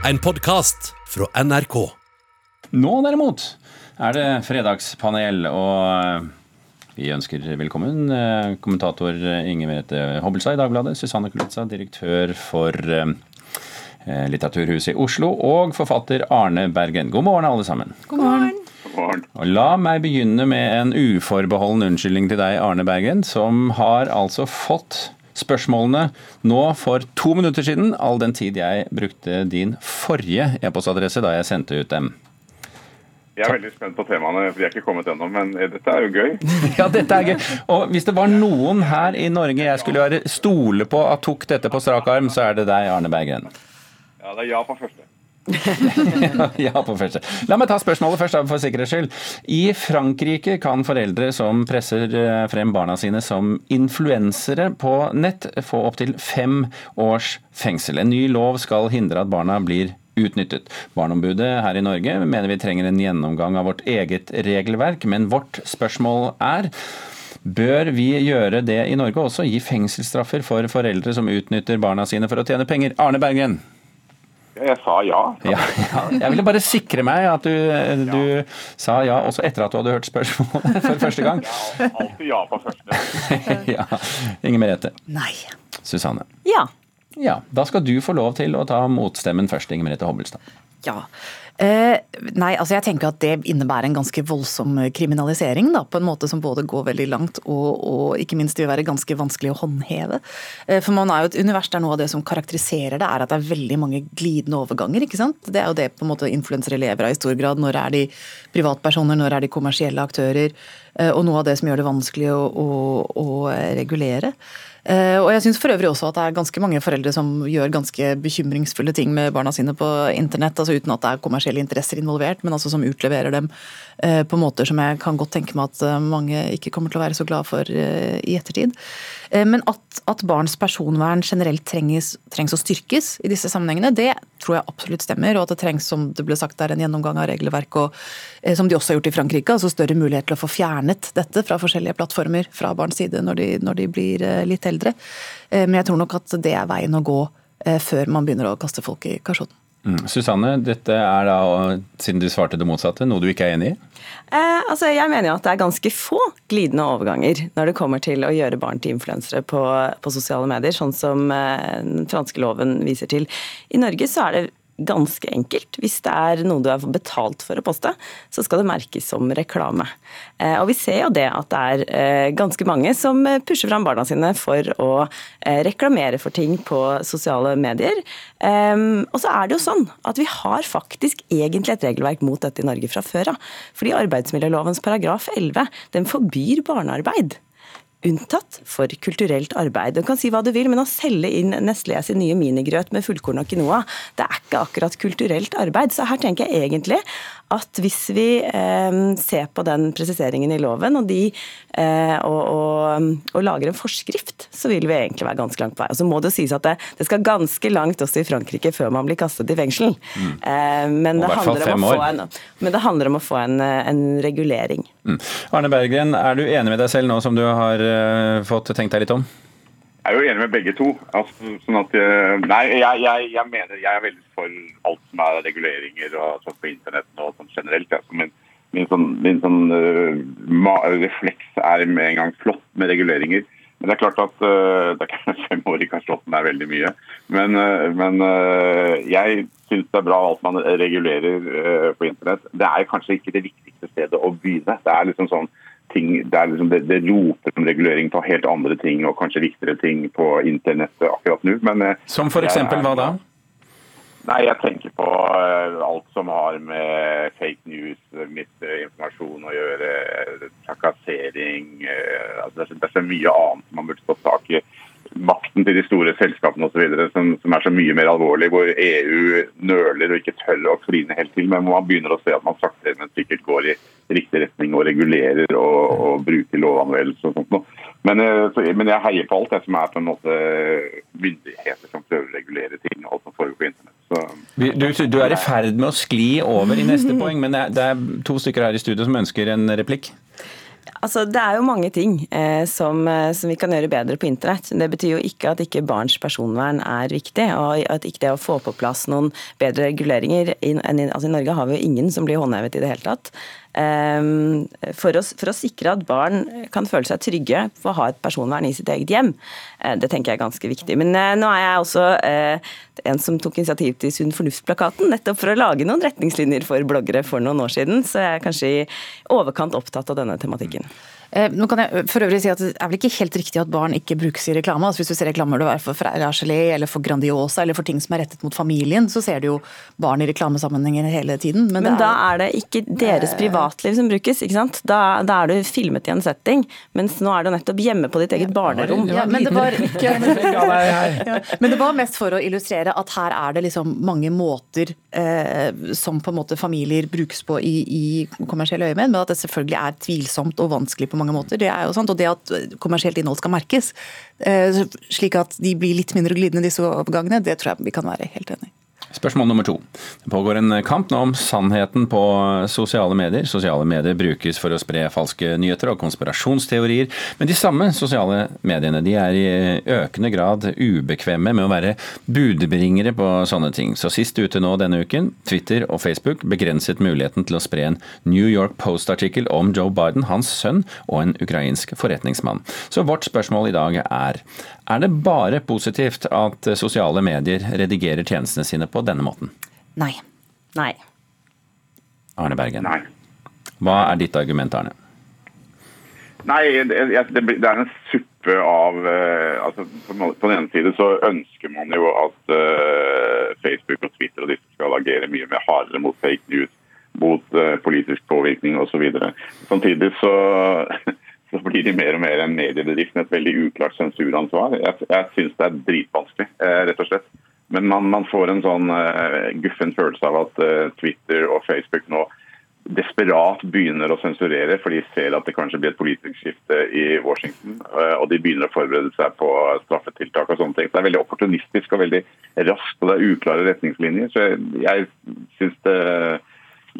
En podkast fra NRK. Nå derimot er det fredagspanel, og eh, vi ønsker velkommen eh, kommentator Inger Merete Hobbelstad i Dagbladet, Susanne Kulitza, direktør for eh, Litteraturhuset i Oslo, og forfatter Arne Bergen. God morgen, alle sammen. God morgen. Og La meg begynne med en uforbeholden unnskyldning til deg, Arne Bergen, som har altså fått spørsmålene nå for to minutter siden, all den tid jeg brukte din forrige e-postadresse da jeg sendte ut dem. Jeg er veldig spent på temaene, for de er ikke kommet ennå. Men dette er jo gøy. Ja, dette er gøy. Og hvis det var noen her i Norge jeg skulle være stole på at tok dette på strak arm, så er det deg, Arne Berggren. Ja, det er ja på første. ja, på første. La meg ta spørsmålet først, for sikkerhets skyld. I Frankrike kan foreldre som presser eh, frem barna sine som influensere på nett, få opptil fem års fengsel. En ny lov skal hindre at barna blir utnyttet. Barneombudet her i Norge mener vi trenger en gjennomgang av vårt eget regelverk, men vårt spørsmål er Bør vi gjøre det i Norge også, gi fengselsstraffer for foreldre som utnytter barna sine for å tjene penger? Arne Berggren? Jeg sa ja. Ja, ja. Jeg ville bare sikre meg at du, du, sa ja også etter at du hadde hørt spørsmålet for første gang. Ja, alltid ja på første. ja. Inger Merete. Nei. Susanne. Ja. Ja, Da skal du få lov til å ta motstemmen først, Inger Merete Hobbelstad. Ja. Eh, nei, altså jeg tenker at det innebærer en ganske voldsom kriminalisering. Da, på en måte som både går veldig langt og, og ikke minst vil være ganske vanskelig å håndheve. Eh, for man er jo et univers der noe av det som karakteriserer det, er at det er veldig mange glidende overganger. ikke sant? Det er jo det på en måte influensere lever av i stor grad. Når er de privatpersoner, når er de kommersielle aktører? Eh, og noe av det som gjør det vanskelig å, å, å regulere. Og jeg syns for øvrig også at det er ganske mange foreldre som gjør ganske bekymringsfulle ting med barna sine på internett, altså uten at det er kommersielle interesser involvert, men altså som utleverer dem på måter som jeg kan godt tenke meg at mange ikke kommer til å være så glad for i ettertid. Men at, at barns personvern generelt trengs, trengs, å styrkes i disse sammenhengene, det tror jeg absolutt stemmer. Og at det trengs, som det ble sagt der, en gjennomgang av regelverk, og, som de også har gjort i Frankrike, altså større mulighet til å få fjernet dette fra forskjellige plattformer fra barns side når de, når de blir litt eldre. Men jeg tror nok at det er veien å gå før man begynner å kaste folk i kasjotten. Mm. Susanne, dette er da, siden du svarte det motsatte, noe du ikke er enig i? Eh, altså jeg mener jo at det er ganske få glidende overganger når det kommer til å gjøre barn til influensere på, på, sosiale medier, sånn som eh, den franske loven viser til. I Norge så er det ganske enkelt. Hvis det er noe du har betalt for å poste, så skal det merkes som reklame. Eh, og vi ser jo det at det er eh, ganske mange som pusher fram barna sine for å eh, reklamere for ting på sosiale medier. Ehm, og så er det jo sånn at vi har faktisk egentlig et regelverk mot dette i Norge fra før av. Fordi arbeidsmiljølovens paragraf 11 den forbyr barnearbeid unntatt for kulturelt arbeid. Du kan si hva du vil, men å selge inn Nestlé sin nye minigrøt med fullkorn og quinoa, det er ikke akkurat kulturelt arbeid. Så her tenker jeg egentlig at hvis vi eh, ser på den presiseringen i loven og, de, eh, og, og, og, lager en forskrift, så vil vi egentlig være ganske langt på vei. Og så må det jo sies at det, det, skal ganske langt også i Frankrike før man blir kastet i fengsel. Mm. Eh, men, det en, men, det handler om å få en, en regulering. Mm. Arne Berggren, er du enig med deg selv nå som du har uh, fått tenkt deg litt om? Jeg er jo enig med begge to. Altså, sånn at, eh, nei, jeg, jeg, jeg, mener jeg er veldig for alt som er reguleringer og sånn på internett og sånn generelt. Altså, min, min, sånn, min sånn, uh, refleks er med en gang flott med reguleringer. Men det er klart at uh, det er fem år i kasjotten er veldig mye. Men, uh, men uh, jeg syns det er bra alt man regulerer på internett. Det er kanskje ikke det viktigste stedet å begynne. Det er liksom sånn ting, det, liksom, det, det, roper om regulering på helt andre ting og kanskje viktigere ting på internettet akkurat nå. Men, eh, Som f.eks. hva da? Nei, Jeg tenker på alt som har med fake news, misinformasjon å gjøre, trakassering uh, altså det, er, så mye annet man burde stått tak i makten til de store selskapene osv. Som, som er så mye mer alvorlig, hvor EU nøler og ikke tør å kline helt til. Men man begynner å se at man sakte, men sikkert går i riktig retning og regulerer og, og bruker lovanvendelse og sånt noe. Men, eh, men, jeg heier på alt det som er på en måte myndigheter som prøver å regulere ting. alt som foregår på internett. Du, du, er i ferd med å skli over i neste poeng, men det er, det er to stykker her i studio som ønsker en replikk. Altså, det er jo mange ting eh, som, eh, som, vi kan gjøre bedre på internett. Det betyr jo ikke at ikke barns personvern er viktig, og at ikke det å få på plass noen bedre reguleringer I, altså, I Norge har vi jo ingen som blir håndhevet i det hele tatt. Ehm, for å, for å, sikre at barn kan føle seg trygge på å ha et personvern i sitt eget hjem. Eh, det tenker jeg er ganske viktig. Men eh, nå er jeg også eh, en som tok initiativ til Sunn fornuft-plakaten, nettopp for å lage noen retningslinjer for bloggere for noen år siden. Så jeg er kanskje i overkant opptatt av denne tematikken. Eh, nå kan jeg for øvrig si at Det er vel ikke helt riktig at barn ikke brukes i reklame. Altså hvis du ser reklamer du er for Freia eller for Grandiosa eller for ting som er rettet mot familien, så ser du jo barn i reklamesammenhenger hele tiden. Men, men er, da er det ikke deres privatliv som brukes, ikke sant? Da, da, er du filmet i en setting, mens nå er du nettopp hjemme på ditt eget barnerom. Ja, men, det var, ja, men det var mest for å illustrere at her er det liksom mange måter eh, som på en måte familier brukes på i, i kommersielle øyemed, men at det selvfølgelig er tvilsomt og vanskelig på mange måter. Det er jo sant, Og det at kommersielt innhold skal merkes, eh, slik at de blir litt mindre glidende, disse overgangene, det tror jeg vi kan være helt enig i. Spørsmål nummer to. Det pågår en kamp nå om sannheten på sosiale medier. Sosiale medier brukes for å spre falske nyheter og konspirasjonsteorier. Men de samme sosiale mediene de er i økende grad ubekvemme med å være budbringere på sånne ting. Så sist ute nå denne uken, Twitter og Facebook begrenset muligheten til å spre en New York Post-artikkel om Joe Biden, hans sønn og en ukrainsk forretningsmann. Så vårt spørsmål i dag er er det bare positivt at sosiale medier redigerer tjenestene sine på denne måten? Nei. Nei. Arne Bergen. Nei. Hva er ditt argument, Arne? Nei, det, det er en suppe av uh, altså, På den ene side så ønsker man jo at uh, Facebook og Twitter og disse skal agere mye mer hardere mot fake news, mot uh, politisk påvirkning osv. Samtidig så så blir de mer og mer en mediebedrift med et veldig uklart sensuransvar. Jeg, jeg syns det er dritvanskelig, eh, rett og slett. Men man, man får en sånn uh, guffen følelse av at uh, Twitter og Facebook nå desperat begynner å sensurere, for de ser at det kanskje blir et politisk skifte i Washington. Uh, og de begynner å forberede seg på straffetiltak og sånne ting. Så det er veldig opportunistisk og veldig raskt, og det er uklare retningslinjer. Så jeg, jeg syns det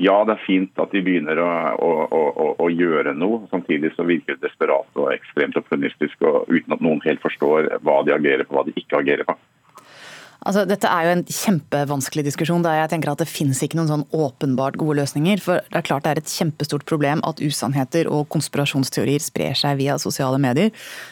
ja, det er fint at de begynner å, å, å, å, gjøre noe. Samtidig så virker det desperat og ekstremt opportunistisk, og uten at noen helt forstår hva de agerer på, hva de ikke agerer på. Altså, dette er jo en kjempevanskelig diskusjon. der jeg tenker at Det finnes ikke noen sånn åpenbart gode løsninger. for Det er klart det er et kjempestort problem at usannheter og konspirasjonsteorier sprer seg via sosiale medier.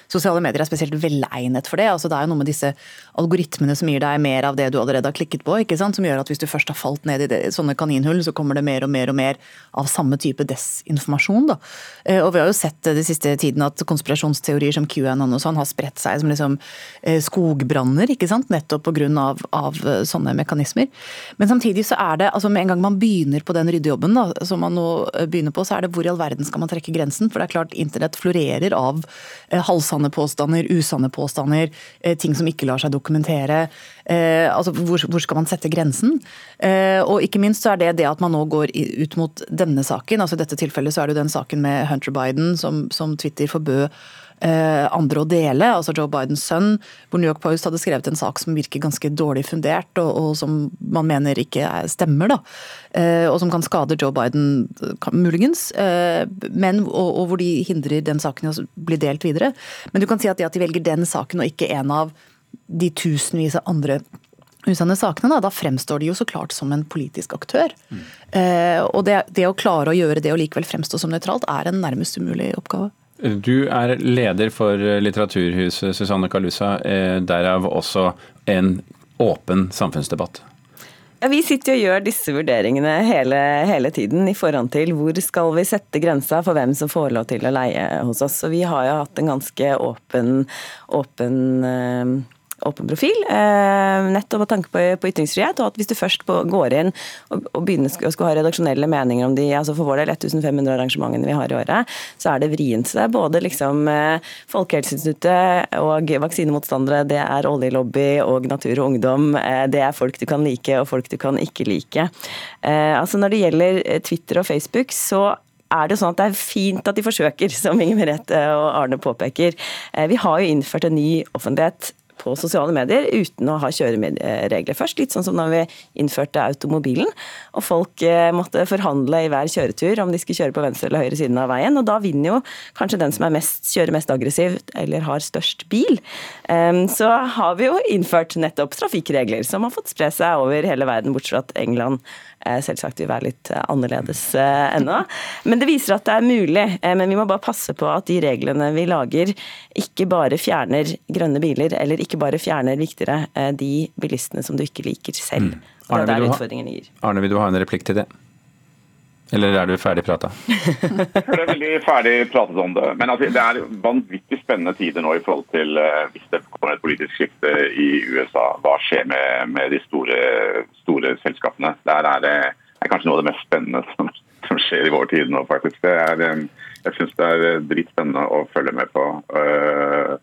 Sosiale medier er spesielt velegnet for det. altså Det er jo noe med disse algoritmene som gir deg mer av det du allerede har klikket på. ikke sant? Som gjør at hvis du først har falt ned i det, sånne kaninhull, så kommer det mer og mer og mer av samme type desinformasjon. da. Eh, og Vi har jo sett det siste tiden at konspirasjonsteorier som QAnon og sånn har spredt seg som liksom eh, skogbranner. ikke sant? Nettopp på grunn av, av, eh, sånne mekanismer. Men samtidig så er det, altså med en gang man begynner på den ryddejobben da, som man nå eh, begynner på, så er det hvor i all verden skal man trekke grensen? For det er klart internett florerer av eh, halvsanne påstander, usanne påstander, eh, ting som ikke lar seg dokumentere. Eh, altså hvor, hvor, skal man sette grensen? Eh, og ikke minst så er det det at man nå går ut mot denne saken. altså I dette tilfellet så er det jo den saken med Hunter Biden som, som Twitter forbød Eh, andre å dele, altså Joe Bidens sønn, hvor New York Post hadde skrevet en sak som virker ganske dårlig fundert, og, og som man mener ikke stemmer, da. Og som kan skade Joe Biden, muligens, men, og, og hvor de hindrer den saken i å bli delt videre. Men du kan si at det at de velger den saken og ikke en av de tusenvis av andre usanne sakene, da, da, fremstår de jo så klart som en politisk aktør. Mm. Eh, og det, det, å klare å gjøre det og likevel fremstå som nøytralt, er en nærmest umulig oppgave. Du er leder for Litteraturhuset, Susanne Kalusa. Eh, derav også en åpen samfunnsdebatt. Ja, Vi sitter og gjør disse vurderingene hele, hele, tiden i forhånd til hvor skal vi sette grensa for hvem som får lov til å leie hos oss. Så vi har jo hatt en ganske åpen, åpen eh, åpen profil, eh, nettopp med tanke på, ytringsfrihet. og at Hvis du først går inn og, begynner å skulle ha redaksjonelle meninger om de, altså for vår del 1500 arrangementene vi har i året, så er det vrient. Både liksom eh, Folkehelseinstituttet og vaksinemotstandere, det er oljelobby og Natur og Ungdom. Eh, det er folk du kan like og folk du kan ikke like. Altså Når det gjelder Twitter og Facebook, så er det sånn at det er fint at de forsøker, som Inger Merete og Arne påpeker. Vi har jo innført en ny offentlighet på sosiale medier uten å ha kjøreregler først. Litt sånn som da vi innførte automobilen, og folk eh, måtte forhandle i hver kjøretur om de skulle kjøre på venstre eller høyre siden av veien. Og da vinner jo kanskje den som mest, kjører mest aggressivt eller har størst bil. Ehm, så har vi jo innført nettopp trafikkregler som har fått spre seg over hele verden, bortsett fra England selvsagt vil være litt eh, annerledes eh, ennå. Men det viser at det er mulig. Men vi må bare passe på at de reglene vi lager, ikke bare fjerner grønne biler, eller ikke bare fjerner viktigere de bilistene som du ikke liker selv. Mm. Arne, utfordringen ligger. Arne, vil du ha en replikk til det? Eller er du ferdig prata? jeg er veldig ferdig pratet om det. Men altså, det er vanvittig spennende tider nå i forhold til uh, hvis det kommer et politisk skifte i USA. Hva skjer med, med de store, store, selskapene? Der er det er kanskje noe av det mest spennende som, som skjer i vår tid nå, faktisk. Er, jeg syns det er dritspennende å følge med på. Uh,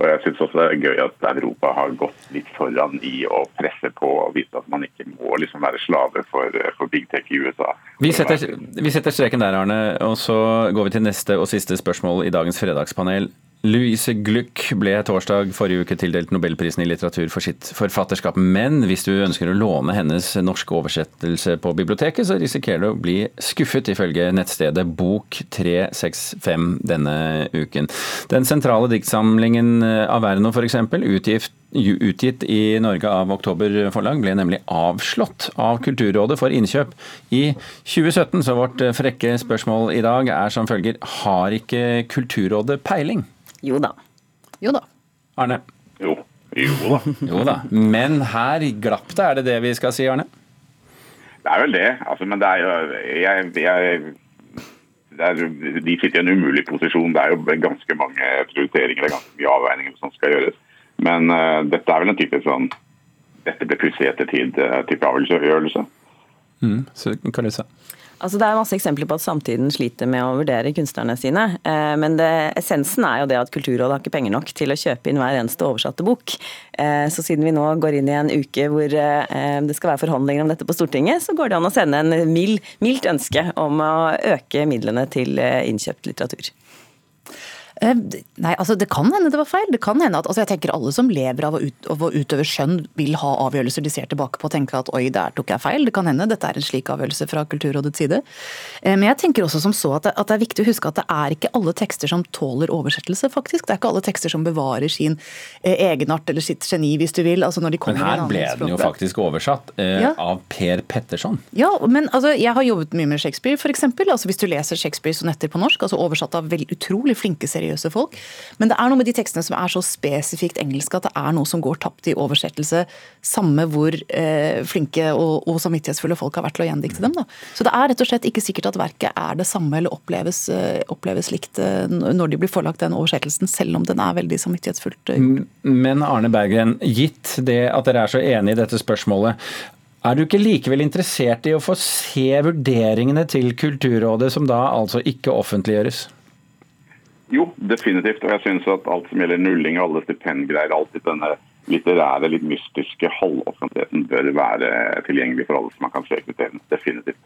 og jeg synes også det er gøy at Europa har gått litt foran i å presse på og vise at man ikke må liksom være slave for, for big tech i USA. Vi setter, vi setter streken der, Arne, og så går vi til neste og siste spørsmål i dagens fredagspanel. Louise Gluck ble torsdag forrige uke tildelt Nobelprisen i litteratur for sitt forfatterskap. Men hvis du ønsker å låne hennes norske oversettelse på biblioteket, så risikerer du å bli skuffet, ifølge nettstedet Bok365 denne uken. Den sentrale diktsamlingen Averno f.eks., utgift utgitt i Norge av Oktober forlag, ble nemlig avslått av Kulturrådet for innkjøp i 2017. Så vårt frekke spørsmål i dag er som følger har ikke Kulturrådet peiling? Jo da. Jo da. Arne? Jo. Jo da. jo da. Men her glapp det, er det det vi skal si, Arne? Det er vel det. Altså, men det er jo jeg, jeg det er, De sitter i en umulig posisjon. Det er jo ganske mange prioriteringer er ganske mye avveininger som skal gjøres. Men uh, dette er vel en type sånn Dette ble plutselig ettertid-type uh, avgjørelse. Mm, så kan du se. Altså, det er masse eksempler på at samtiden sliter med å vurdere kunstnerne sine. Eh, men det, essensen er jo det at Kulturrådet har ikke penger nok til å kjøpe inn hver eneste oversatte bok. Eh, så siden vi nå går inn i en uke hvor eh, det skal være forhandlinger om dette på Stortinget, så går det an å sende en mild, mildt ønske om å øke midlene til innkjøpt litteratur. Eh, nei, altså Det kan hende det var feil. Det kan hende at, altså jeg tenker Alle som lever av å, ut, av å, utøve skjønn, vil ha avgjørelser de ser tilbake på og tenker at oi, der tok jeg feil. Det kan hende dette er en slik avgjørelse fra Kulturrådets side. Eh, men jeg tenker også som så at det, at det, er viktig å huske at det er ikke alle tekster som tåler oversettelse, faktisk. Det er ikke alle tekster som bevarer sin eh, egenart eller sitt geni, hvis du vil. altså når de kommer Men her ble den jo faktisk oversatt eh, ja. av Per Petterson. Ja, men altså, jeg har jobbet mye med Shakespeare, f.eks. Altså, hvis du leser Shakespeare-sonetter på norsk, altså oversatt av vel utrolig flinke seriøse seriøse folk. Men det er noe med de tekstene som er så spesifikt engelske at det er noe som går tapt i oversettelse, samme hvor eh, flinke og, og, samvittighetsfulle folk har vært til å gjendikte dem. Da. Så det er rett og slett ikke sikkert at verket er det samme eller oppleves, eh, oppleves likt eh, når de blir forlagt den oversettelsen, selv om den er veldig samvittighetsfullt eh, Men Arne Berggren, gitt det at dere er så enige i dette spørsmålet, er du ikke likevel interessert i å få se vurderingene til Kulturrådet, som da altså ikke offentliggjøres? Jo, definitivt. Og jeg syns at alt som gjelder nulling og alle stipendgreier, alltid denne litterære, litt mystiske halvoffentligheten bør være tilgjengelig for alle som man kan søke til. Definitivt.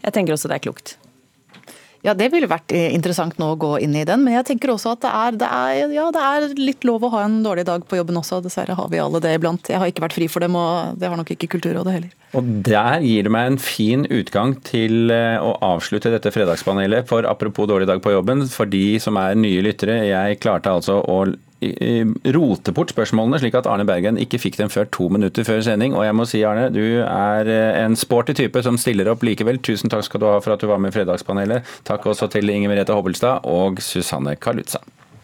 Jeg tenker også det er klokt. Ja, det ville vært interessant nå å gå inn i den, men jeg tenker også at det er, det er, ja, det er litt lov å ha en dårlig dag på jobben også. Dessverre har vi alle det iblant. Jeg har ikke vært fri for dem, og det har nok ikke Kulturrådet heller. Og Der gir det meg en fin utgang til eh, å avslutte dette fredagspanelet. For apropos dårlig dag på jobben, for de som er nye lyttere, jeg klarte altså å rote bort spørsmålene, slik at Arne Bergen ikke fikk dem før to minutter før sending. Og jeg må si, Arne, du er eh, en sporty type som stiller opp likevel. Tusen takk skal du ha for at du var med i Fredagspanelet. Takk også til Inger Merete Hobbelstad og Susanne Kalutza.